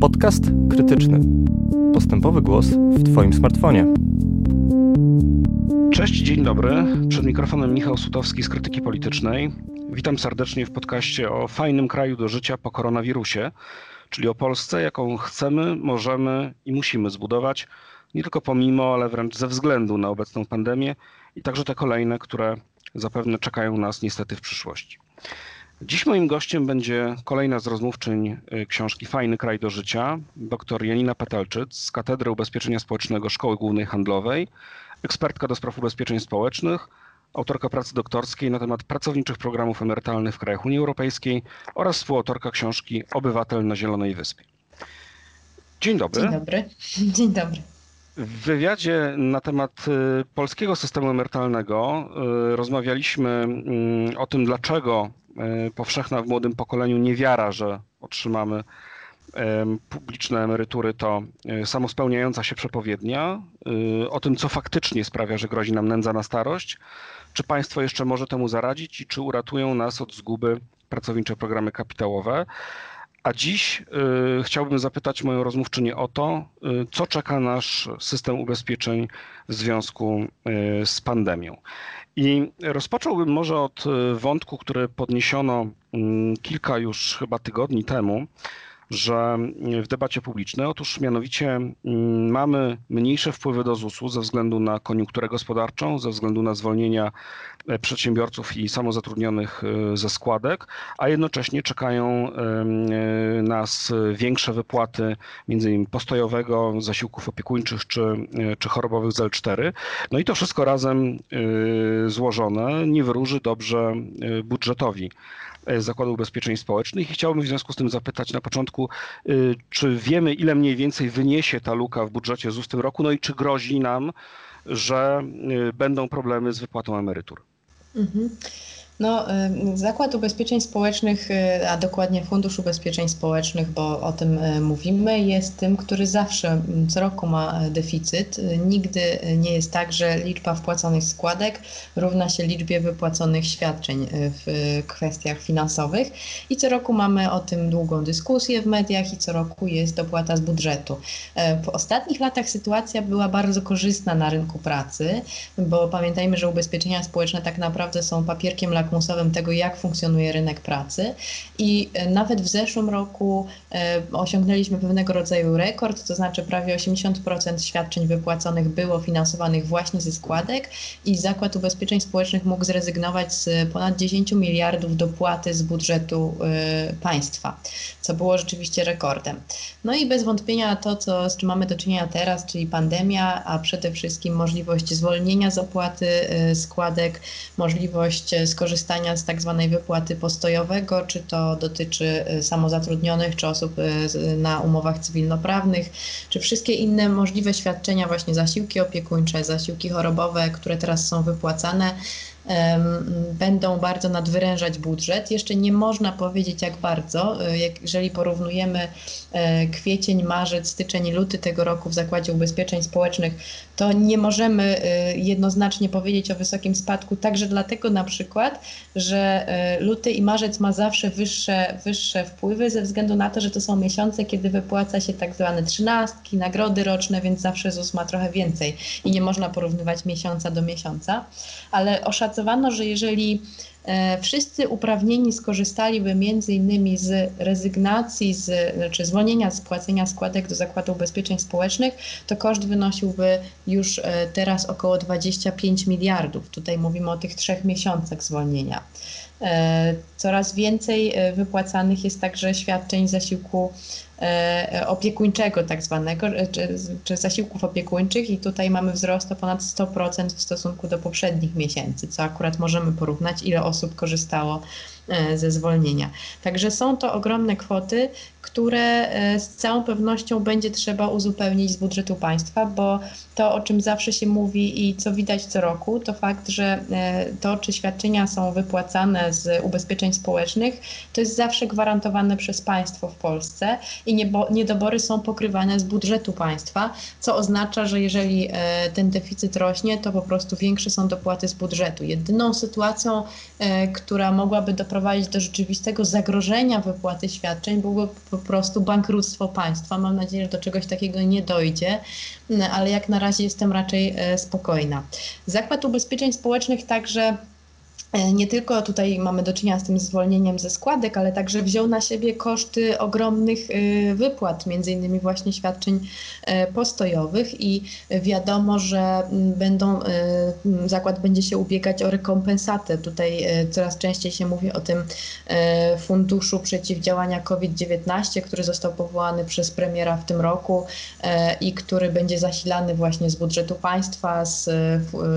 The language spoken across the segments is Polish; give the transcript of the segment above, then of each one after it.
Podcast krytyczny. Postępowy głos w Twoim smartfonie. Cześć, dzień dobry. Przed mikrofonem Michał Sutowski z Krytyki Politycznej. Witam serdecznie w podcaście o fajnym kraju do życia po koronawirusie, czyli o Polsce, jaką chcemy, możemy i musimy zbudować, nie tylko pomimo, ale wręcz ze względu na obecną pandemię i także te kolejne, które zapewne czekają nas niestety w przyszłości. Dziś moim gościem będzie kolejna z rozmówczyń y, książki Fajny kraj do życia, dr Janina Petelczyc z Katedry Ubezpieczenia Społecznego Szkoły Głównej Handlowej, ekspertka do spraw ubezpieczeń społecznych, autorka pracy doktorskiej na temat pracowniczych programów emerytalnych w krajach Unii Europejskiej oraz współautorka książki Obywatel na Zielonej Wyspie. Dzień dobry. Dzień dobry. Dzień dobry. W wywiadzie na temat y, polskiego systemu emerytalnego y, rozmawialiśmy mm, o tym, dlaczego powszechna w młodym pokoleniu niewiara, że otrzymamy publiczne emerytury to samospełniająca się przepowiednia, o tym, co faktycznie sprawia, że grozi nam nędza na starość, czy państwo jeszcze może temu zaradzić i czy uratują nas od zguby pracownicze programy kapitałowe. A dziś y, chciałbym zapytać moją rozmówczynię o to, y, co czeka nasz system ubezpieczeń w związku y, z pandemią. I rozpocząłbym może od y, wątku, który podniesiono mm, kilka już chyba tygodni temu, że w debacie publicznej, otóż mianowicie mm, mamy mniejsze wpływy do ZUS-u ze względu na koniunkturę gospodarczą, ze względu na zwolnienia e, przedsiębiorców i samozatrudnionych e, ze składek, a jednocześnie czekają e, nas większe wypłaty między innymi postojowego, zasiłków opiekuńczych czy, czy chorobowych z L4. No i to wszystko razem złożone nie wyróży dobrze budżetowi Zakładu Ubezpieczeń Społecznych i chciałbym w związku z tym zapytać na początku, y, czy wiemy, ile mniej więcej wyniesie ta luka w budżecie ZUS w tym roku, no i czy grozi nam, że y, będą problemy z wypłatą emerytur? Mhm. No, Zakład Ubezpieczeń Społecznych, y, a dokładnie Fundusz Ubezpieczeń Społecznych, bo o tym y, mówimy, jest tym, który zawsze co roku ma deficyt. Y, nigdy nie jest tak, że liczba wpłaconych składek równa się liczbie wypłaconych świadczeń w kwestiach finansowych. I co roku mamy o tym długą dyskusję w mediach i co roku jest dopłata z budżetu. W ostatnich latach sytuacja była bardzo korzystna na rynku pracy, bo pamiętajmy, że ubezpieczenia społeczne tak naprawdę są papierkiem lakmusowym lakmusowym tego, jak funkcjonuje rynek pracy. I e, nawet w zeszłym roku e, osiągnęliśmy pewnego rodzaju rekord, to znaczy prawie 80% świadczeń wypłaconych było finansowanych właśnie ze składek i Zakład Ubezpieczeń Społecznych mógł zrezygnować z ponad 10 miliardów dopłaty z budżetu e, państwa, co było rzeczywiście rekordem. No i bez wątpienia to, co, z czym mamy do czynienia teraz, czyli pandemia, a przede wszystkim możliwość zwolnienia z opłaty składek, możliwość skorzystania korzystania z tak zwanej wypłaty postojowego, czy to dotyczy y, samozatrudnionych, czy osób y, na umowach cywilnoprawnych, czy wszystkie inne możliwe świadczenia, właśnie zasiłki opiekuńcze, zasiłki chorobowe, które teraz są wypłacane będą bardzo nadwyrężać budżet. Jeszcze nie można powiedzieć jak bardzo, e, jeżeli porównujemy e, kwiecień, marzec, styczeń, luty tego roku w Zakładzie Ubezpieczeń Społecznych, to nie możemy e, jednoznacznie powiedzieć o wysokim spadku, także dlatego na przykład, że luty i marzec ma zawsze wyższe, wyższe wpływy ze względu na to, że to są miesiące, kiedy wypłaca się tak zwane trzynastki, nagrody roczne, więc zawsze ZUS ma trochę więcej i nie można porównywać miesiąca do miesiąca, ale oszacowano że jeżeli e, wszyscy uprawnieni skorzystaliby między innymi z rezygnacji, z, znaczy zwolnienia z płacenia składek do Zakładu Ubezpieczeń Społecznych, to koszt wynosiłby już e, teraz około 25 miliardów. Tutaj mówimy o tych trzech miesiącach zwolnienia. E, coraz więcej wypłacanych jest także świadczeń zasiłku E, opiekuńczego tak zwanego, e, czy, czy zasiłków opiekuńczych. I tutaj mamy wzrost o ponad 100% w stosunku do poprzednich miesięcy, co akurat możemy porównać, ile osób korzystało e, ze zwolnienia. Także są to ogromne kwoty, które z całą pewnością będzie trzeba uzupełnić z budżetu państwa, bo to, o czym zawsze się mówi i co widać co roku, to fakt, że to, czy świadczenia są wypłacane z ubezpieczeń społecznych, to jest zawsze gwarantowane przez państwo w Polsce i niedobory są pokrywane z budżetu państwa, co oznacza, że jeżeli e, ten deficyt rośnie, to po prostu większe są dopłaty z budżetu. Jedyną sytuacją, e, która mogłaby doprowadzić do rzeczywistego zagrożenia wypłaty świadczeń, byłoby po prostu bankructwo państwa. Mam nadzieję, że do czegoś takiego nie dojdzie, ale jak na razie jestem raczej spokojna. Zakład Ubezpieczeń Społecznych także E, nie tylko tutaj mamy do czynienia z tym zwolnieniem ze składek, ale także wziął na siebie koszty ogromnych e, wypłat, między innymi właśnie świadczeń e, postojowych i wiadomo, że będą, zakład będzie się ubiegać o rekompensatę. Tutaj coraz częściej się mówi o tym funduszu przeciwdziałania COVID-19, który został powołany przez premiera w tym roku i który będzie zasilany właśnie z budżetu państwa, z,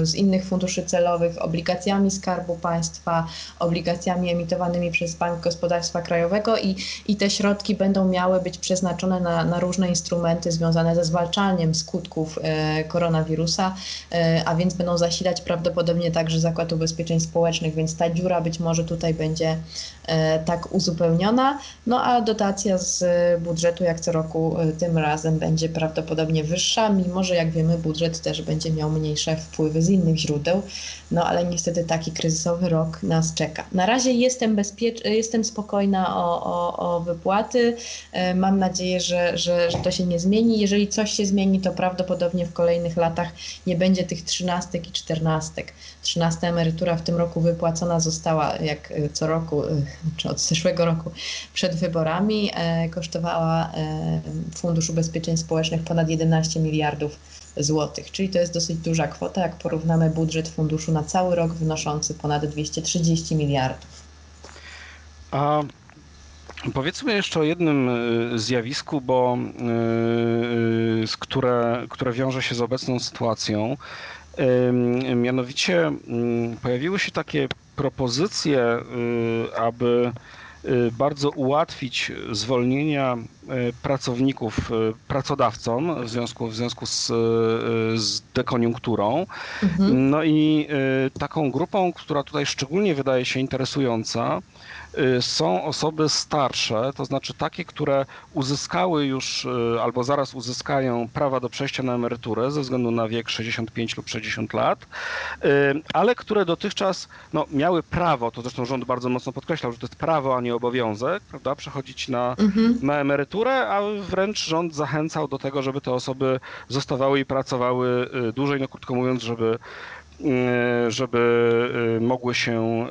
z innych funduszy celowych, obligacjami skarbu państwa, obligacjami emitowanymi przez Bank Gospodarstwa Krajowego i, i te środki będą miały być przeznaczone na, na różne instrumenty związane ze zwalczaniem skutków e, koronawirusa, e, a więc będą zasilać prawdopodobnie także Zakład Ubezpieczeń Społecznych, więc ta dziura być może tutaj będzie e, tak uzupełniona. No a dotacja z budżetu jak co roku tym razem będzie prawdopodobnie wyższa, mimo że jak wiemy budżet też będzie miał mniejsze wpływy z innych źródeł, no ale niestety taki kryzysowy kryzysowy rok nas czeka. Na razie jestem, bezpiecz- jestem spokojna o, o, o wypłaty. E, mam nadzieję, że, że, że to się nie zmieni. Jeżeli coś się zmieni, to prawdopodobnie w kolejnych latach nie będzie tych trzynastek i czternastek. Trzynasta emerytura w tym roku wypłacona została, jak e, co roku, e, czy od zeszłego roku przed wyborami, kosztowała Fundusz Ubezpieczeń Społecznych ponad 11 miliardów złotych, czyli to jest dosyć duża kwota, jak porównamy budżet funduszu na cały rok wynoszący ponad 230 miliardów. A Powiedzmy jeszcze o jednym y, zjawisku, bo, yy, które, które wiąże się z obecną sytuacją. Mianowicie pojawiły się takie propozycje, aby bardzo ułatwić zwolnienia pracowników y, pracodawcom w związku, w związku z, z dekoniunkturą. Mhm. No i taką grupą, która tutaj szczególnie wydaje się interesująca, są osoby starsze, to znaczy takie, które uzyskały już albo zaraz uzyskają prawa do przejścia na emeryturę ze względu na wiek 65 lub 60 lat, ale które dotychczas no, miały prawo, to zresztą rząd bardzo mocno podkreślał, że to jest prawo, a nie obowiązek, prawda, przechodzić na, mhm. na emeryturę, a wręcz rząd zachęcał do tego, żeby te osoby zostawały i pracowały dłużej, no krótko mówiąc, żeby żeby mogły się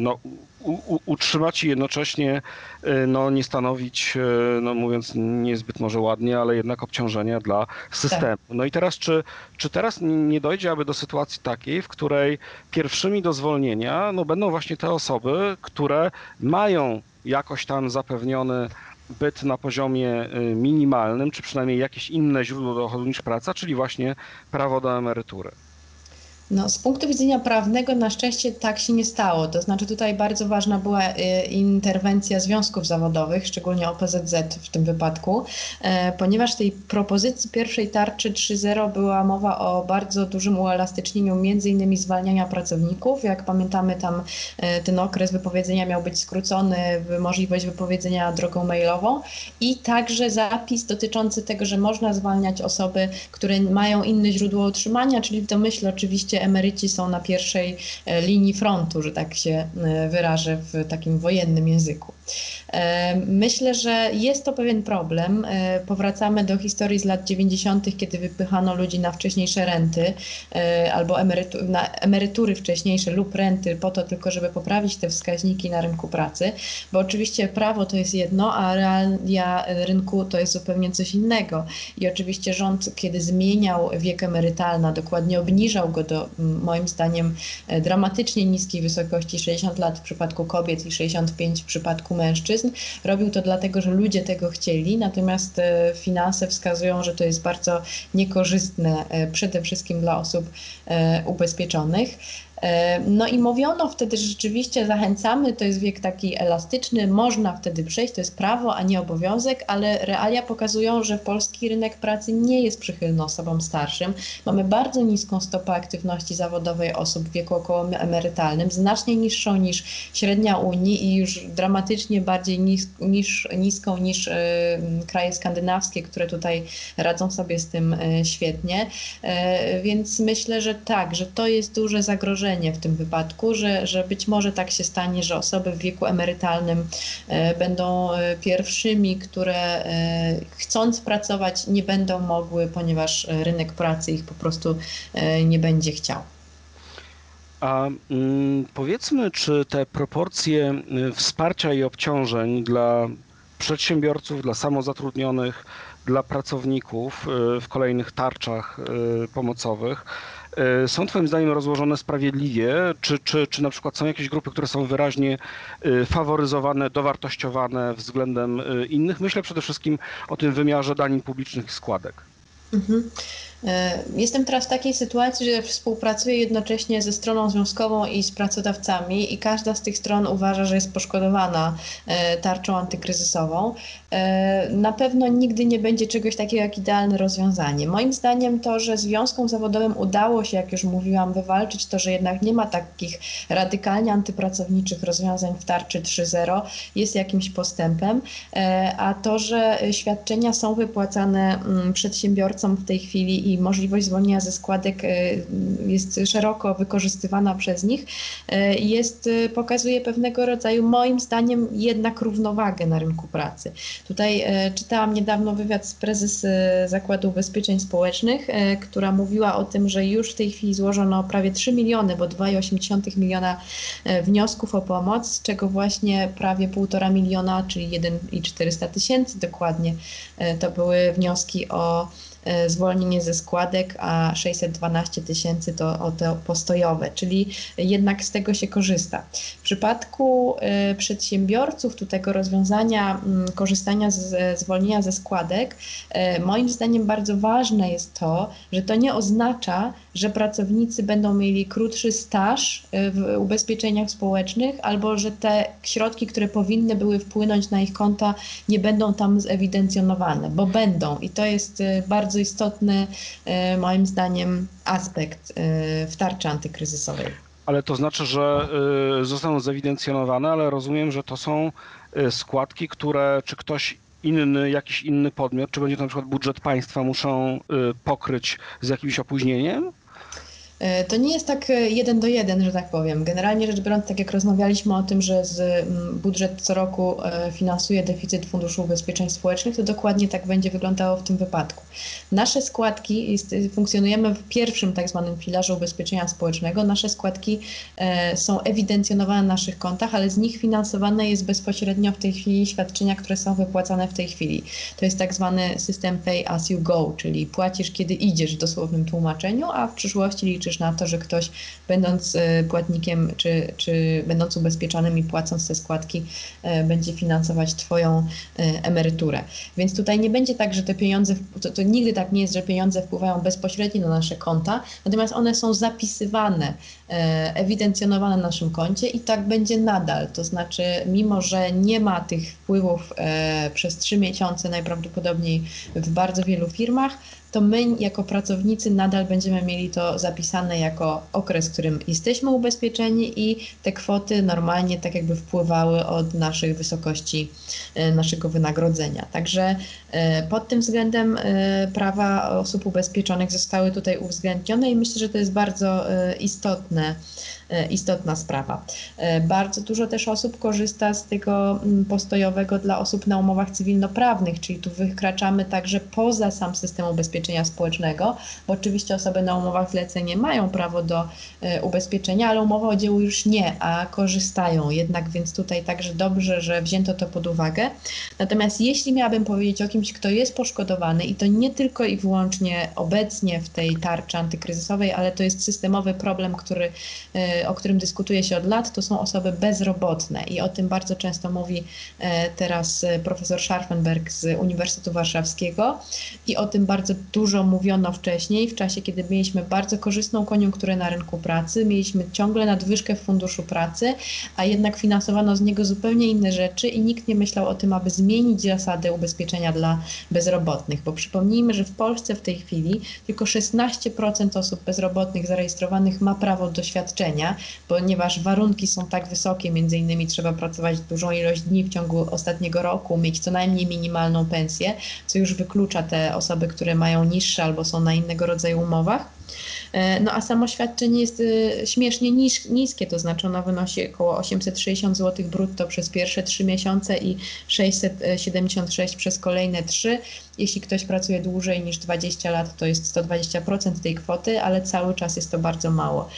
no, u, utrzymać i jednocześnie y, no, nie stanowić, y, no mówiąc niezbyt może ładnie, ale jednak obciążenia dla systemu. Tak. No i teraz, czy, czy teraz nie dojdzie aby do sytuacji takiej, w której pierwszymi do zwolnienia no, będą właśnie te osoby, które mają jakoś tam zapewniony byt na poziomie y, minimalnym, czy przynajmniej jakieś inne źródło dochodu niż praca, czyli właśnie prawo do emerytury. No, z punktu widzenia prawnego na szczęście tak się nie stało. To znaczy tutaj bardzo ważna była y, interwencja związków zawodowych, szczególnie OPZZ w tym wypadku, e, ponieważ w tej propozycji pierwszej tarczy 3.0 była mowa o bardzo dużym uelastycznieniu między innymi zwalniania pracowników. Jak pamiętamy tam e, ten okres wypowiedzenia miał być skrócony, możliwość wypowiedzenia drogą mailową i także zapis dotyczący tego, że można zwalniać osoby, które mają inne źródło utrzymania, czyli w domyśle oczywiście emeryci są na pierwszej e, linii frontu, że tak się e, wyrażę w takim wojennym języku. E, myślę, że jest to pewien problem. Powracamy do historii z lat 90., kiedy wypychano ludzi na wcześniejsze renty albo emerytu na emerytury wcześniejsze lub renty po to tylko, żeby poprawić te wskaźniki na rynku pracy, bo oczywiście prawo to jest jedno, a realia rynku to jest zupełnie coś innego. I oczywiście rząd, kiedy zmieniał wiek emerytalny, dokładnie obniżał go do moim zdaniem e, dramatycznie niskiej wysokości 60 lat w przypadku kobiet i 65 w przypadku mężczyzn. Robił to dlatego, że ludzie tego chcieli, natomiast e, finanse wskazują, że to jest bardzo niekorzystne e, przede wszystkim dla osób ubezpieczonych. E, no i mówiono wtedy, że rzeczywiście zachęcamy, to jest wiek taki elastyczny, można wtedy przejść, to jest prawo, a nie obowiązek, ale realia pokazują, że polski rynek pracy nie jest przychylny osobom starszym. Mamy bardzo niską stopę aktywności zawodowej osób w wieku okołoemerytalnym, znacznie niższą niż średnia Unii i już dramatycznie bardziej nis, niż, niską niż y, kraje skandynawskie, które tutaj radzą sobie z tym y, świetnie. Y, więc myślę, że tak, że to jest duże zagrożenie w tym wypadku, że, że być może tak się stanie, że osoby w wieku emerytalnym będą pierwszymi, które chcąc pracować nie będą mogły, ponieważ rynek pracy ich po prostu nie będzie chciał. A mm, powiedzmy, czy te proporcje y, wsparcia i obciążeń dla przedsiębiorców, dla samozatrudnionych, dla pracowników y, w kolejnych tarczach y, pomocowych są Twoim zdaniem rozłożone sprawiedliwie? Czy, czy, czy na przykład są jakieś grupy, które są wyraźnie faworyzowane, dowartościowane względem innych? Myślę przede wszystkim o tym wymiarze danin publicznych i składek. Mhm. E, jestem teraz w takiej sytuacji, że współpracuję jednocześnie ze stroną związkową i z pracodawcami, i każda z tych stron uważa, że jest poszkodowana e, tarczą antykryzysową. E, na pewno nigdy nie będzie czegoś takiego jak idealne rozwiązanie. Moim zdaniem to, że związkom zawodowym udało się, jak już mówiłam, wywalczyć to, że jednak nie ma takich radykalnie antypracowniczych rozwiązań w tarczy 3.0, jest jakimś postępem, a to, że świadczenia są wypłacane mm, przedsiębiorcom w tej chwili i możliwość zwolnienia ze składek e, jest szeroko wykorzystywana przez nich, e, jest, e, pokazuje pewnego rodzaju, moim zdaniem, jednak równowagę na rynku pracy. Tutaj czytałam niedawno wywiad z prezes Zakładu Ubezpieczeń Społecznych, która mówiła o tym, że już w tej chwili złożono prawie 3 miliony, bo 2,8 miliona wniosków o pomoc, z czego właśnie prawie 1,5 miliona, czyli 1,400 tysięcy dokładnie, to były wnioski o zwolnienie ze składek, a 612 tysięcy to te postojowe, czyli jednak z tego się korzysta. W przypadku e, przedsiębiorców tu tego rozwiązania mm, korzystania z zwolnienia ze składek, e, moim zdaniem bardzo ważne jest to, że to nie oznacza, że pracownicy będą mieli krótszy staż w ubezpieczeniach społecznych, albo że te środki, które powinny były wpłynąć na ich konta, nie będą tam zewidencjonowane, bo będą i to jest bardzo bardzo istotny, e, moim zdaniem, aspekt e, w tarczy antykryzysowej. Ale to znaczy, że e, zostaną zewidencjonowane, ale rozumiem, że to są składki, które czy ktoś inny, jakiś inny podmiot, czy będzie to na przykład budżet państwa, muszą pokryć z jakimś opóźnieniem? E, to nie jest tak e, jeden do jeden, że tak powiem. Generalnie rzecz biorąc, tak jak rozmawialiśmy o tym, że z budżet co roku e, finansuje deficyt Funduszu Ubezpieczeń Społecznych, to dokładnie tak będzie wyglądało w tym wypadku. Nasze składki, funkcjonujemy w pierwszym tak zwanym filarze ubezpieczenia społecznego, nasze składki są ewidencjonowane na naszych kontach, ale z nich finansowane jest bezpośrednio w tej chwili świadczenia, które są wypłacane w tej chwili. To jest tak zwany system pay as you go, czyli płacisz kiedy idziesz w dosłownym tłumaczeniu, a w przyszłości liczysz liczysz na to, że ktoś będąc e, płatnikiem czy, czy będąc ubezpieczonym i płacąc te składki e, będzie finansować Twoją e, emeryturę. Więc tutaj nie będzie tak, że te pieniądze, to, to nigdy tak nie jest, że pieniądze wpływają bezpośrednio na nasze konta, natomiast one są zapisywane, ewidencjonowane na naszym koncie i tak będzie nadal. To znaczy, mimo że nie ma tych wpływów przez trzy miesiące najprawdopodobniej w bardzo wielu firmach, to my jako pracownicy nadal będziemy mieli to zapisane jako okres, w którym jesteśmy ubezpieczeni i te kwoty normalnie tak jakby wpływały od naszych wysokości e, naszego wynagrodzenia. Także e, pod tym względem e, prawa osób ubezpieczonych zostały tutaj uwzględnione i myślę, że to jest bardzo istotne istotna sprawa. E, bardzo dużo też osób korzysta z tego mm, postojowego dla osób na umowach cywilnoprawnych, czyli tu wykraczamy także poza sam system ubezpieczenia społecznego, bo oczywiście osoby na umowach zlecenie mają prawo do e, ubezpieczenia, ale umowa o dzieło już nie, a korzystają jednak, więc tutaj także dobrze, że wzięto to pod uwagę. Natomiast jeśli miałabym powiedzieć o kimś, kto jest poszkodowany i to nie tylko i wyłącznie obecnie w tej tarczy antykryzysowej, ale to jest systemowy problem, który o którym dyskutuje się od lat, to są osoby bezrobotne i o tym bardzo często mówi e, teraz e, profesor Scharfenberg z Uniwersytetu Warszawskiego i o tym bardzo dużo mówiono wcześniej, w czasie kiedy mieliśmy bardzo korzystną koniunkturę na rynku pracy, mieliśmy ciągle nadwyżkę w funduszu pracy, a jednak finansowano z niego zupełnie inne rzeczy i nikt nie myślał o tym, aby zmienić zasady ubezpieczenia dla bezrobotnych, bo przypomnijmy, że w Polsce w tej chwili tylko 16% osób bezrobotnych zarejestrowanych ma prawo do świadczenia, ponieważ warunki są tak wysokie, między innymi trzeba pracować dużą ilość dni w ciągu ostatniego roku, mieć co najmniej minimalną pensję, co już wyklucza te osoby, które mają niższe albo są na innego rodzaju umowach. No a samo świadczenie jest śmiesznie niskie, to znaczy ono wynosi około 860 zł brutto przez pierwsze trzy miesiące i 676 przez kolejne trzy. Jeśli ktoś pracuje dłużej niż 20 lat, to jest 120% tej kwoty, ale cały czas jest to bardzo mało.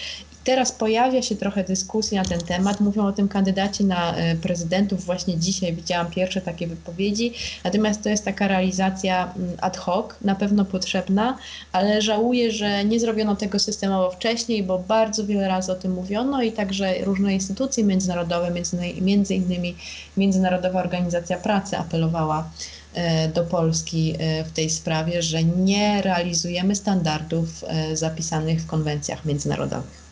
Teraz pojawia się trochę dyskusji na ten temat. Mówią o tym kandydaci na e, prezydentów. Właśnie dzisiaj widziałam pierwsze takie wypowiedzi. Natomiast to jest taka realizacja mm, ad hoc, na pewno potrzebna, ale żałuję, że nie zrobiono tego systemowo wcześniej, bo bardzo wiele razy o tym mówiono i także różne instytucje międzynarodowe, między innymi Międzynarodowa Organizacja Pracy apelowała e, do Polski e, w tej sprawie, że nie realizujemy standardów zapisanych w konwencjach międzynarodowych.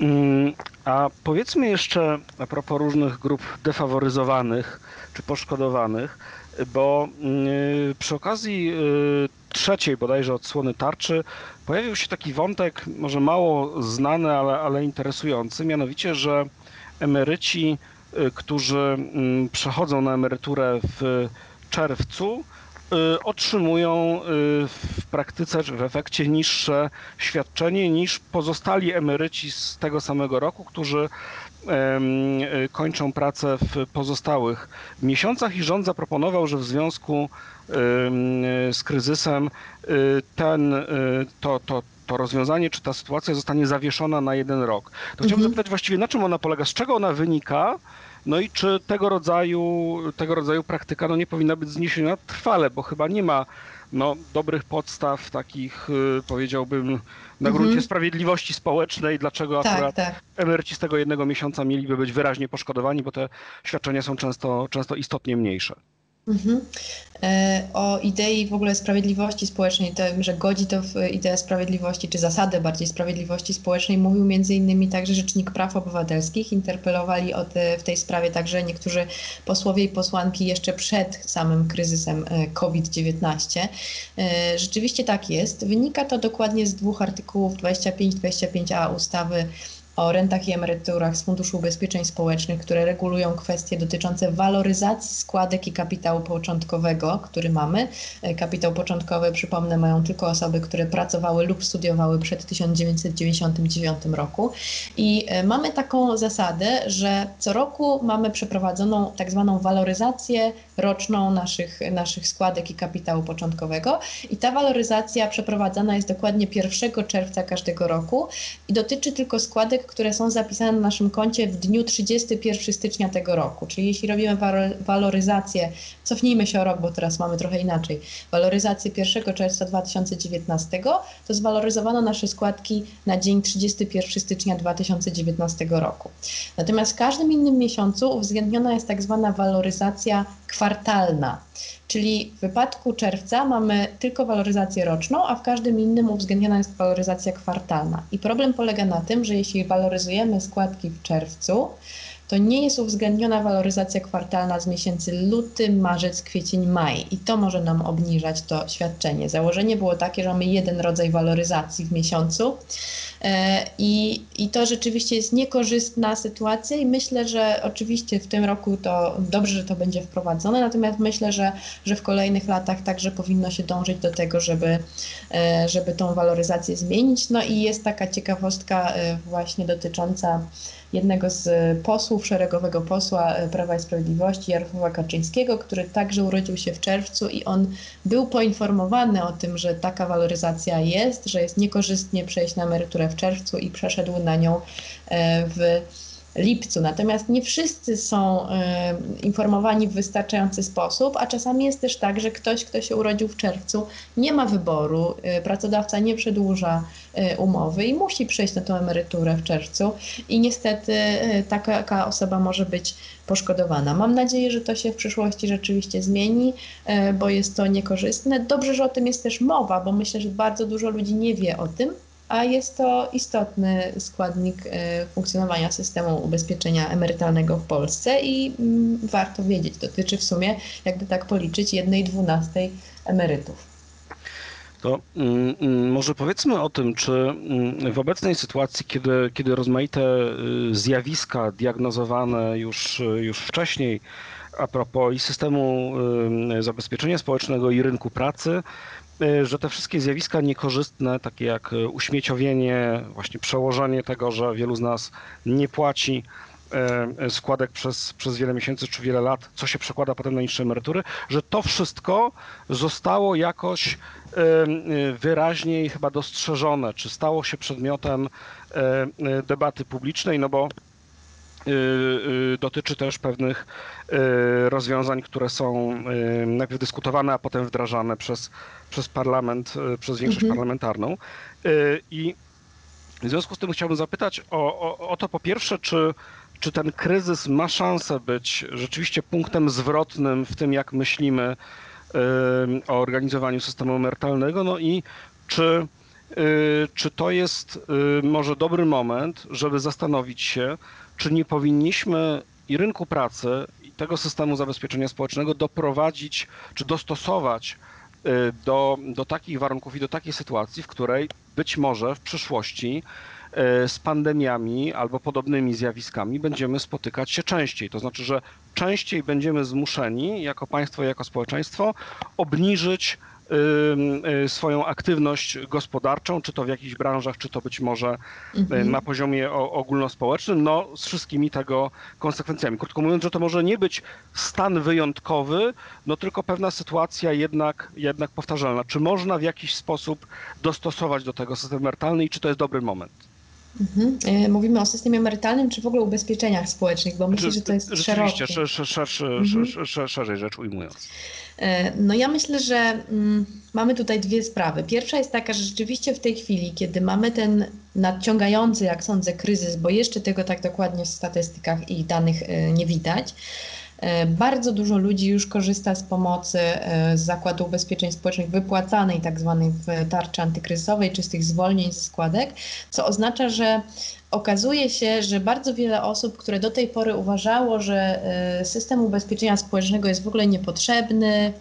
Mm, a powiedzmy jeszcze a propos różnych grup defaworyzowanych czy poszkodowanych, bo mm, przy okazji y, trzeciej bodajże odsłony tarczy pojawił się taki wątek, może mało znany, ale, ale interesujący, mianowicie, że emeryci, y, którzy mm, przechodzą na emeryturę w czerwcu, otrzymują y, w praktyce czy w efekcie niższe świadczenie niż pozostali emeryci z tego samego roku, którzy y, kończą pracę w pozostałych miesiącach i rząd zaproponował, że w związku z kryzysem ten, to, to, to rozwiązanie czy ta sytuacja zostanie zawieszona na jeden rok. To chciałbym mhm. zapytać właściwie, na czym ona polega, z czego ona wynika no i czy tego rodzaju, tego rodzaju praktyka no nie powinna być zniesiona trwale, bo chyba nie ma no, dobrych podstaw takich, y, powiedziałbym, na gruncie mhm. sprawiedliwości społecznej, dlaczego tak, akurat tak. emeryci z tego jednego miesiąca mieliby być wyraźnie poszkodowani, bo te świadczenia są często, często istotnie mniejsze. Mhm. E, o idei w ogóle sprawiedliwości społecznej, że godzi to w ideę sprawiedliwości, czy zasadę bardziej sprawiedliwości społecznej, mówił innymi także Rzecznik Praw Obywatelskich. Interpelowali o te, w tej sprawie także niektórzy posłowie i posłanki jeszcze przed samym kryzysem e, COVID-19. E, rzeczywiście tak jest. Wynika to dokładnie z dwóch artykułów 25-25a ustawy o rentach i emeryturach z Funduszu Ubezpieczeń Społecznych, które regulują kwestie dotyczące waloryzacji składek i kapitału początkowego, który mamy. E, kapitał początkowy, przypomnę, mają tylko osoby, które pracowały lub studiowały przed 1999 roku. I e, mamy taką zasadę, że co roku mamy przeprowadzoną tak zwaną waloryzację roczną naszych, naszych składek i kapitału początkowego. I ta waloryzacja przeprowadzana jest dokładnie 1 czerwca każdego roku i dotyczy tylko składek, które są zapisane na naszym koncie w dniu 31 stycznia tego roku. Czyli jeśli robimy waloryzację, cofnijmy się o rok, bo teraz mamy trochę inaczej, waloryzację 1 czerwca 2019, to zwaloryzowano nasze składki na dzień 31 stycznia 2019 roku. Natomiast w każdym innym miesiącu uwzględniona jest tak zwana waloryzacja kwartalna. Czyli w wypadku czerwca mamy tylko waloryzację roczną, a w każdym innym uwzględniona jest waloryzacja kwartalna. I problem polega na tym, że jeśli waloryzujemy składki w czerwcu, to nie jest uwzględniona waloryzacja kwartalna z miesięcy luty, marzec, kwiecień, maj i to może nam obniżać to świadczenie. Założenie było takie, że mamy jeden rodzaj waloryzacji w miesiącu i, i to rzeczywiście jest niekorzystna sytuacja i myślę, że oczywiście w tym roku to dobrze, że to będzie wprowadzone, natomiast myślę, że, że w kolejnych latach także powinno się dążyć do tego, żeby, e, żeby tą waloryzację zmienić. No i jest taka ciekawostka e, właśnie dotycząca jednego z posłów, szeregowego posła e, Prawa i Sprawiedliwości, Jarosława Kaczyńskiego, który także urodził się w czerwcu i on był poinformowany o tym, że taka waloryzacja jest, że jest niekorzystnie przejść na emeryturę w czerwcu i przeszedł na nią e, w lipcu. Natomiast nie wszyscy są e, informowani w wystarczający sposób, a czasami jest też tak, że ktoś, kto się urodził w czerwcu, nie ma wyboru, e, pracodawca nie przedłuża umowy i musi przejść na tę emeryturę w czerwcu i niestety taka osoba może być poszkodowana. Mam nadzieję, że to się w przyszłości rzeczywiście zmieni, bo jest to niekorzystne. Dobrze, że o tym jest też mowa, bo myślę, że bardzo dużo ludzi nie wie o tym, a jest to istotny składnik e, funkcjonowania systemu ubezpieczenia emerytalnego w Polsce i mm, warto wiedzieć, dotyczy w sumie, jakby tak policzyć, jednej dwunastej emerytów. To mm, mm, może powiedzmy o tym, czy w obecnej sytuacji, kiedy, kiedy rozmaite y, zjawiska diagnozowane już, już wcześniej a propos i systemu zabezpieczenia społecznego, i rynku pracy, że te wszystkie zjawiska niekorzystne, takie jak uśmieciowienie, właśnie przełożenie tego, że wielu z nas nie płaci E, składek przez, przez wiele miesięcy czy wiele lat, co się przekłada potem na niższe emerytury, że to wszystko zostało jakoś e, wyraźniej chyba dostrzeżone, czy stało się przedmiotem e, debaty publicznej, no bo dotyczy też pewnych rozwiązań, które są najpierw dyskutowane, a potem wdrażane przez, przez parlament, przez większość mhm. parlamentarną. I w związku z tym chciałbym zapytać o, o, o to po pierwsze, czy czy ten kryzys ma szansę być rzeczywiście punktem zwrotnym w tym, jak myślimy o organizowaniu systemu emerytalnego, no i czy, y, czy to jest y, może dobry moment, żeby zastanowić się, czy nie powinniśmy i rynku pracy, i tego systemu zabezpieczenia społecznego doprowadzić, czy dostosować y, do, do takich warunków i do takiej sytuacji, w której być może w przyszłości E, z pandemiami albo podobnymi zjawiskami będziemy spotykać się częściej. To znaczy, że częściej będziemy zmuszeni jako państwo, jako społeczeństwo obniżyć swoją aktywność gospodarczą, czy to w jakichś branżach, czy to być może e, mhm. na poziomie ogólnospołecznym, no z wszystkimi tego konsekwencjami. Krótko mówiąc, że to może nie być stan wyjątkowy, no tylko pewna sytuacja jednak, jednak powtarzalna. Czy można w jakiś sposób dostosować do tego system emerytalny i czy to jest dobry moment? Mhm. E, mówimy o systemie emerytalnym, czy w ogóle ubezpieczeniach społecznych, bo myślę, że to jest Rzeczywiście, szerszy, szerszy, mhm. szerzej rzecz ujmując. E, no ja myślę, że mm, mamy tutaj dwie sprawy. Pierwsza jest taka, że rzeczywiście w tej chwili, kiedy mamy ten nadciągający, jak sądzę, kryzys, bo jeszcze tego tak dokładnie w statystykach i danych e, nie widać, bardzo dużo ludzi już korzysta z pomocy e, z Zakładu Ubezpieczeń Społecznych wypłacanej tak zwanej w tarczy antykryzysowej czy z tych zwolnień z składek, co oznacza, że okazuje się, że bardzo wiele osób, które do tej pory uważało, że e, system ubezpieczenia społecznego jest w ogóle niepotrzebny,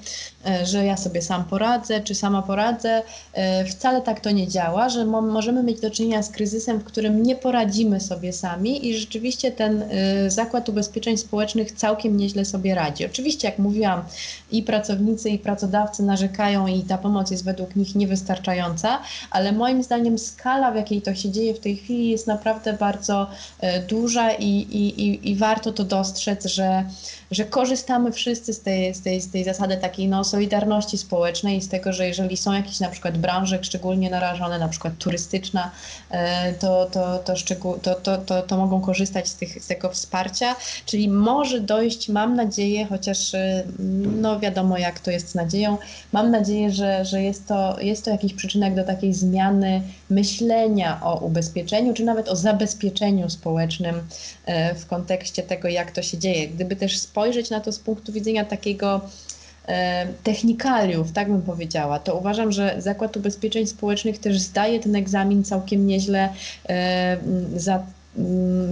e, że ja sobie sam poradzę, czy sama poradzę, e, wcale tak to nie działa, że możemy mieć do czynienia z kryzysem, w którym nie poradzimy sobie sami i rzeczywiście ten Zakład Ubezpieczeń Społecznych całkiem nieźle sobie radzi. Oczywiście, jak mówiłam, i pracownicy, i pracodawcy narzekają i ta pomoc jest według nich niewystarczająca, ale moim zdaniem skala, w jakiej to się dzieje w tej chwili jest naprawdę naprawdę bardzo e, duża i, i, i warto to dostrzec, że, że korzystamy wszyscy z tej, z, tej, z tej zasady takiej no, solidarności społecznej i z tego, że jeżeli są jakieś na przykład branże szczególnie narażone, na przykład turystyczna, e, to, to, to, szczegół, to, to, to, to mogą korzystać z, tych, z tego wsparcia, czyli może dojść, mam nadzieję, chociaż e, no wiadomo jak to jest z nadzieją, mam nadzieję, że, że jest, to, jest to jakiś przyczynek do takiej zmiany myślenia o ubezpieczeniu, czy nawet o zabezpieczeniu społecznym e, w kontekście tego, jak to się dzieje. Gdyby też spojrzeć na to z punktu widzenia takiego e, technikaliów, tak bym powiedziała, to uważam, że Zakład Ubezpieczeń Społecznych też zdaje ten egzamin całkiem nieźle e, za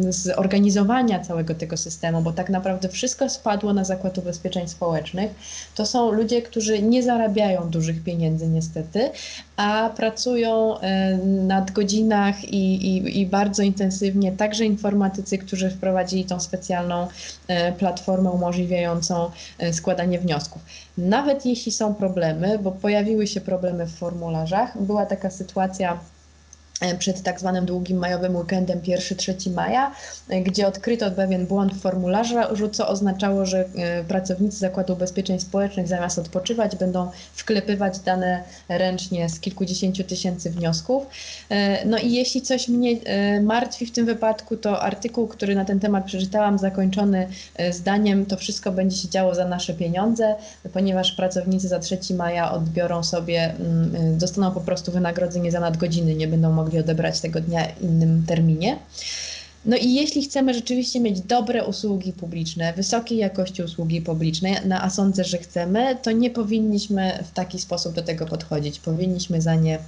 zorganizowania całego tego systemu, bo tak naprawdę wszystko spadło na Zakład Ubezpieczeń Społecznych. To są ludzie, którzy nie zarabiają dużych pieniędzy niestety, a pracują e, nad godzinach i, i, i bardzo intensywnie, także informatycy, którzy wprowadzili tą specjalną e, platformę umożliwiającą e, składanie wniosków. Nawet jeśli są problemy, bo pojawiły się problemy w formularzach, była taka sytuacja przed tak zwanym długim majowym weekendem 1-3 maja, e, gdzie odkryto pewien błąd w formularzu, co oznaczało, że e, pracownicy Zakładu Ubezpieczeń Społecznych zamiast odpoczywać będą wklepywać dane ręcznie z kilkudziesięciu tysięcy wniosków. No i jeśli coś mnie martwi w tym wypadku, to artykuł, który na ten temat przeczytałam, zakończony zdaniem, to wszystko będzie się działo za nasze pieniądze, ponieważ pracownicy za 3 maja odbiorą sobie, mm, dostaną po prostu wynagrodzenie za nadgodziny, nie będą mogli mogli odebrać tego dnia innym terminie. No i jeśli chcemy rzeczywiście mieć dobre usługi publiczne, wysokiej jakości usługi publiczne, no a sądzę, że chcemy, to nie powinniśmy w taki sposób do tego podchodzić. Powinniśmy za nie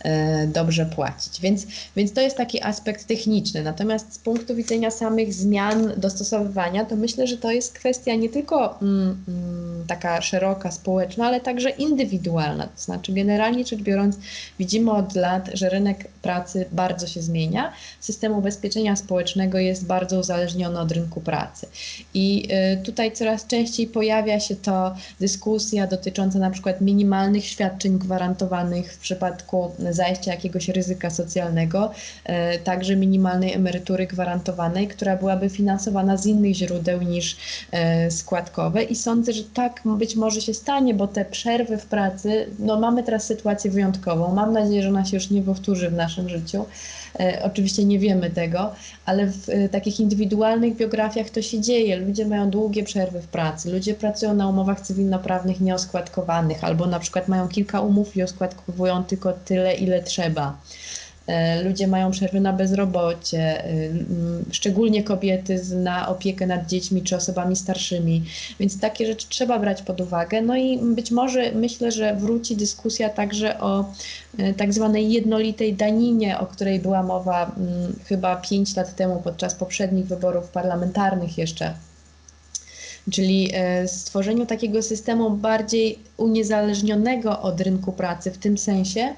e, dobrze płacić. Więc, więc to jest taki aspekt techniczny. Natomiast z punktu widzenia samych zmian, dostosowywania, to myślę, że to jest kwestia nie tylko mm, mm, taka szeroka, społeczna, ale także indywidualna. To znaczy, generalnie rzecz biorąc, widzimy od lat, że rynek pracy bardzo się zmienia. System ubezpieczenia społecznego jest bardzo uzależniony od rynku pracy. I y, tutaj coraz częściej pojawia się to dyskusja dotycząca na przykład minimalnych świadczeń gwarantowanych w przypadku zajścia jakiegoś ryzyka socjalnego, y, także minimalnej emerytury gwarantowanej, która byłaby finansowana z innych źródeł niż y, składkowe. I sądzę, że tak być może się stanie, bo te przerwy w pracy, no mamy teraz sytuację wyjątkową. Mam nadzieję, że ona się już nie powtórzy w naszym życiu. E, oczywiście nie wiemy tego, ale w e, takich indywidualnych biografiach to się dzieje. Ludzie mają długie przerwy w pracy, ludzie pracują na umowach cywilnoprawnych nieoskładkowanych, albo na przykład mają kilka umów i oskładkowują tylko tyle, ile trzeba. E, ludzie mają przerwy na bezrobocie, e, szczególnie kobiety na opiekę nad dziećmi czy osobami starszymi, więc takie rzeczy trzeba brać pod uwagę. No i być może myślę, że wróci dyskusja także o e, tak zwanej jednolitej daninie, o której była mowa chyba 5 lat temu podczas poprzednich wyborów parlamentarnych jeszcze czyli stworzeniu takiego systemu bardziej uniezależnionego od rynku pracy w tym sensie,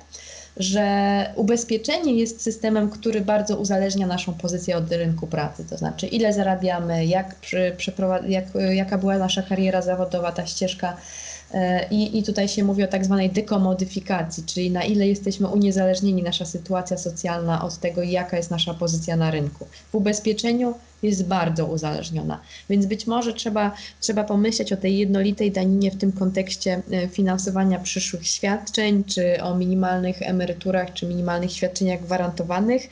że ubezpieczenie jest systemem, który bardzo uzależnia naszą pozycję od rynku pracy, to znaczy ile zarabiamy, jak, przy, jak, jaka była nasza kariera zawodowa, ta ścieżka. E, I, I tutaj się mówi o tak zwanej dekomodyfikacji, czyli na ile jesteśmy uniezależnieni, nasza sytuacja socjalna od tego, jaka jest nasza pozycja na rynku. W ubezpieczeniu jest bardzo uzależniona. Więc być może trzeba, trzeba pomyśleć o tej jednolitej daninie w tym kontekście e, finansowania przyszłych świadczeń, czy o minimalnych emeryturach, czy minimalnych świadczeniach gwarantowanych.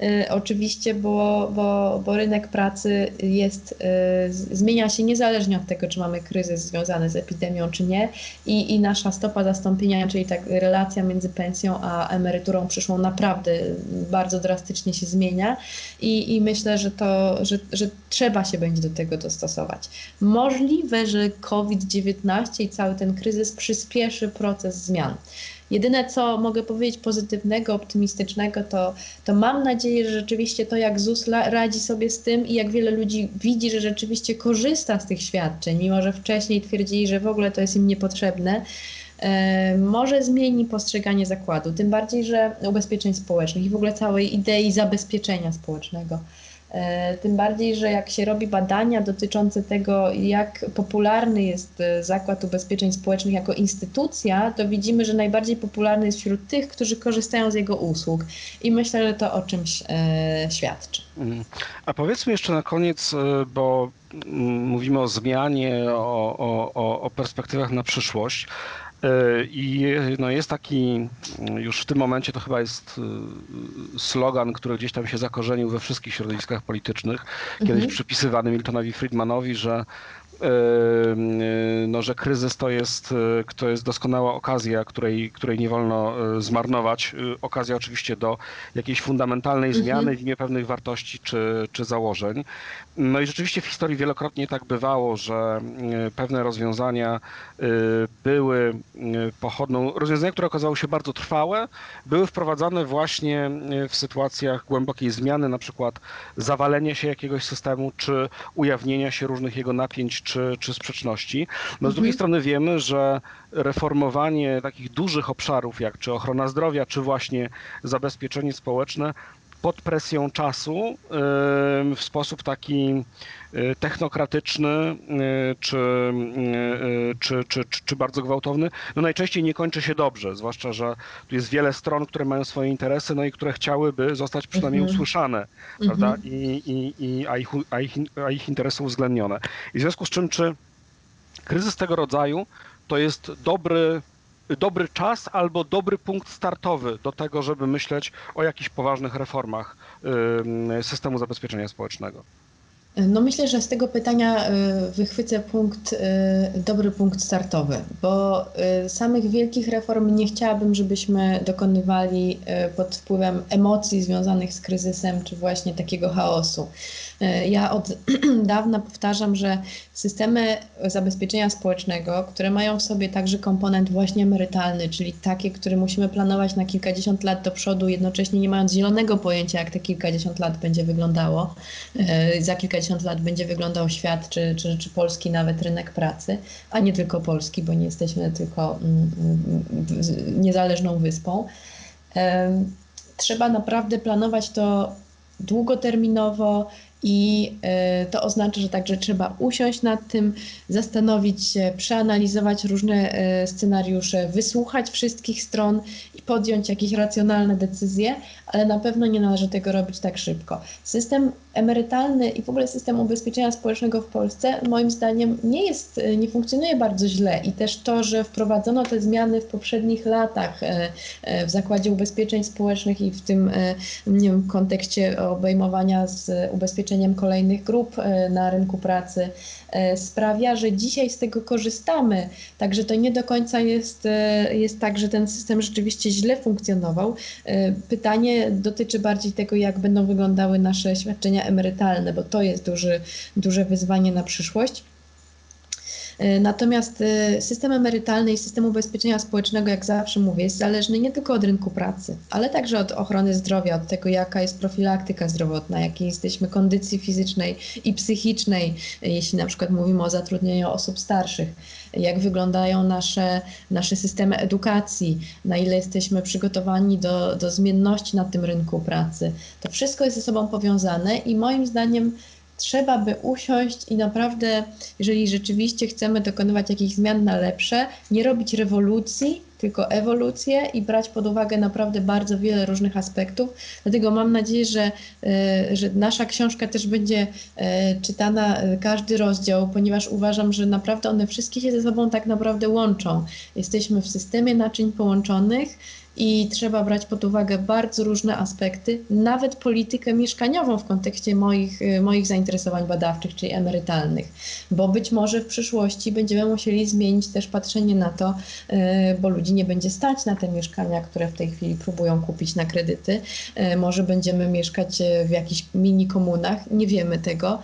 E, oczywiście, bo, bo, bo rynek pracy jest, e, zmienia się niezależnie od tego, czy mamy kryzys związany z epidemią, czy nie. I, i nasza stopa zastąpienia, czyli tak relacja między pensją a emeryturą przyszłą naprawdę bardzo drastycznie się zmienia. I, i myślę, że to, że, że trzeba się będzie do tego dostosować. Możliwe, że COVID-19 i cały ten kryzys przyspieszy proces zmian. Jedyne, co mogę powiedzieć pozytywnego, optymistycznego, to, to mam nadzieję, że rzeczywiście to, jak ZUS radzi sobie z tym i jak wiele ludzi widzi, że rzeczywiście korzysta z tych świadczeń, mimo że wcześniej twierdzili, że w ogóle to jest im niepotrzebne, e, może zmieni postrzeganie zakładu. Tym bardziej, że ubezpieczeń społecznych i w ogóle całej idei zabezpieczenia społecznego. E, tym bardziej, że jak się robi badania dotyczące tego, jak popularny jest e, Zakład Ubezpieczeń Społecznych jako instytucja, to widzimy, że najbardziej popularny jest wśród tych, którzy korzystają z jego usług. I myślę, że to o czymś e, świadczy. Mhm. A powiedzmy jeszcze na koniec, bo mm, mówimy o zmianie, o, o, o perspektywach na przyszłość. E, I no jest taki, już w tym momencie to chyba jest e, slogan, który gdzieś tam się zakorzenił we wszystkich środowiskach politycznych, kiedyś mhm. przypisywany Miltonowi Friedmanowi, że no, że kryzys to jest, to jest doskonała okazja, której, której nie wolno e, zmarnować. Okazja oczywiście do jakiejś fundamentalnej mhm. zmiany w imię pewnych wartości czy, czy założeń. No i rzeczywiście w historii wielokrotnie tak bywało, że pewne rozwiązania były pochodną, rozwiązania, które okazały się bardzo trwałe, były wprowadzane właśnie w sytuacjach głębokiej zmiany, na przykład zawalenia się jakiegoś systemu, czy ujawnienia się różnych jego napięć, czy, czy sprzeczności. No z drugiej mhm. strony wiemy, że reformowanie takich dużych obszarów, jak czy ochrona zdrowia, czy właśnie zabezpieczenie społeczne, pod presją czasu w sposób taki y, technokratyczny y, czy, y, czy, czy, czy, bardzo gwałtowny, no najczęściej nie kończy się dobrze, zwłaszcza, że tu jest wiele stron, które mają swoje interesy, no i które chciałyby zostać przynajmniej mhm. usłyszane, prawda, mhm. I, i, i, a, ich, a, ich, a ich interesy uwzględnione. I w związku z czym, czy kryzys tego rodzaju to jest dobry dobry czas albo dobry punkt startowy do tego, żeby myśleć o jakichś poważnych reformach systemu zabezpieczenia społecznego. No myślę, że z tego pytania y, wychwycę punkt, y, dobry punkt startowy, bo y, samych wielkich reform nie chciałabym, żebyśmy dokonywali pod wpływem emocji związanych z kryzysem czy właśnie takiego chaosu. Ja od dawna powtarzam, że systemy zabezpieczenia społecznego, które mają w sobie także komponent właśnie emerytalny, czyli takie, które musimy planować na kilkadziesiąt lat do przodu, jednocześnie nie mając zielonego pojęcia, jak te kilkadziesiąt lat będzie wyglądało, za kilka 50 lat będzie wyglądał świat, czy, czy, czy polski nawet rynek pracy, a nie tylko polski, bo nie jesteśmy tylko mm, mm, niezależną wyspą. Trzeba naprawdę planować to długoterminowo, i e, to oznacza, że także trzeba usiąść nad tym, zastanowić się, przeanalizować różne e, scenariusze, wysłuchać wszystkich stron i podjąć jakieś racjonalne decyzje, ale na pewno nie należy tego robić tak szybko. System emerytalny i w ogóle system ubezpieczenia społecznego w Polsce moim zdaniem nie jest, e, nie funkcjonuje bardzo źle i też to, że wprowadzono te zmiany w poprzednich latach w Zakładzie Ubezpieczeń Społecznych i w tym nie wiem, kontekście obejmowania z ubezpieczeń zabezpieczeniem kolejnych grup e, na rynku pracy e, sprawia, że dzisiaj z tego korzystamy. Także to nie do końca jest, e, jest tak, że ten system rzeczywiście źle funkcjonował. Pytanie dotyczy bardziej tego, jak będą wyglądały nasze świadczenia emerytalne, bo to jest duży, duże wyzwanie na przyszłość. E, natomiast e, system emerytalny i system ubezpieczenia społecznego, jak zawsze mówię, jest zależny nie tylko od rynku pracy, ale także od ochrony zdrowia, od tego, jaka jest profilaktyka zdrowotna, jakiej jesteśmy kondycji fizycznej i psychicznej, jeśli na przykład mówimy o zatrudnieniu osób starszych, jak wyglądają nasze, nasze systemy edukacji, na ile jesteśmy przygotowani do, do zmienności na tym rynku pracy. To wszystko jest ze sobą powiązane i moim zdaniem trzeba by usiąść i naprawdę, jeżeli rzeczywiście chcemy dokonywać jakichś zmian na lepsze, nie robić rewolucji, tylko ewolucję i brać pod uwagę naprawdę bardzo wiele różnych aspektów. Dlatego mam nadzieję, że, e, że nasza książka też będzie e, czytana e, każdy rozdział, ponieważ uważam, że naprawdę one wszystkie się ze sobą tak naprawdę łączą. Jesteśmy w systemie naczyń połączonych i trzeba brać pod uwagę bardzo różne aspekty, nawet politykę mieszkaniową w kontekście moich, y, moich zainteresowań badawczych, czyli emerytalnych, bo być może w przyszłości będziemy musieli zmienić też patrzenie na to, y, bo ludzi nie będzie stać na te mieszkania, które w tej chwili próbują kupić na kredyty. Y, może będziemy mieszkać w jakichś mini komunach, nie wiemy tego.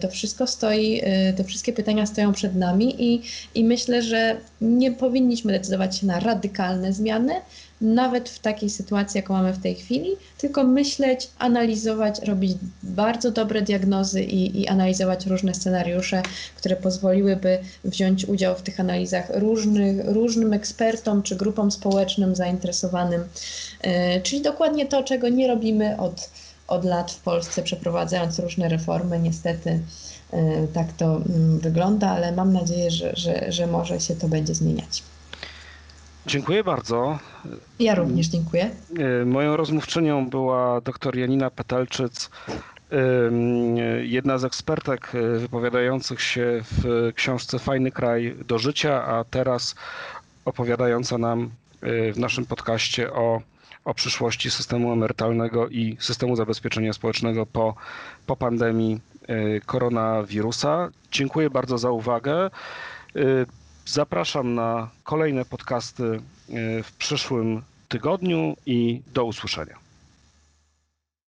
To wszystko stoi, te wszystkie pytania stoją przed nami i, i myślę, że nie powinniśmy decydować się na radykalne zmiany, nawet w takiej sytuacji, jaką mamy w tej chwili, tylko myśleć, analizować, robić bardzo dobre diagnozy i, i analizować różne scenariusze, które pozwoliłyby wziąć udział w tych analizach różnych, różnym ekspertom czy grupom społecznym zainteresowanym. E, czyli dokładnie to, czego nie robimy od, od lat w Polsce, przeprowadzając różne reformy. Niestety e, tak to mm, wygląda, ale mam nadzieję, że, że, że może się to będzie zmieniać. Dziękuję bardzo. Ja również dziękuję. E, moją rozmówczynią była dr Janina Petelczyc, jedna z ekspertek e, wypowiadających się w książce Fajny kraj do życia, a teraz opowiadająca nam e, w naszym podcaście o, o przyszłości systemu emerytalnego i systemu zabezpieczenia społecznego po, po pandemii koronawirusa. Dziękuję bardzo za uwagę. Zapraszam na kolejne podcasty e, w przyszłym tygodniu i do usłyszenia.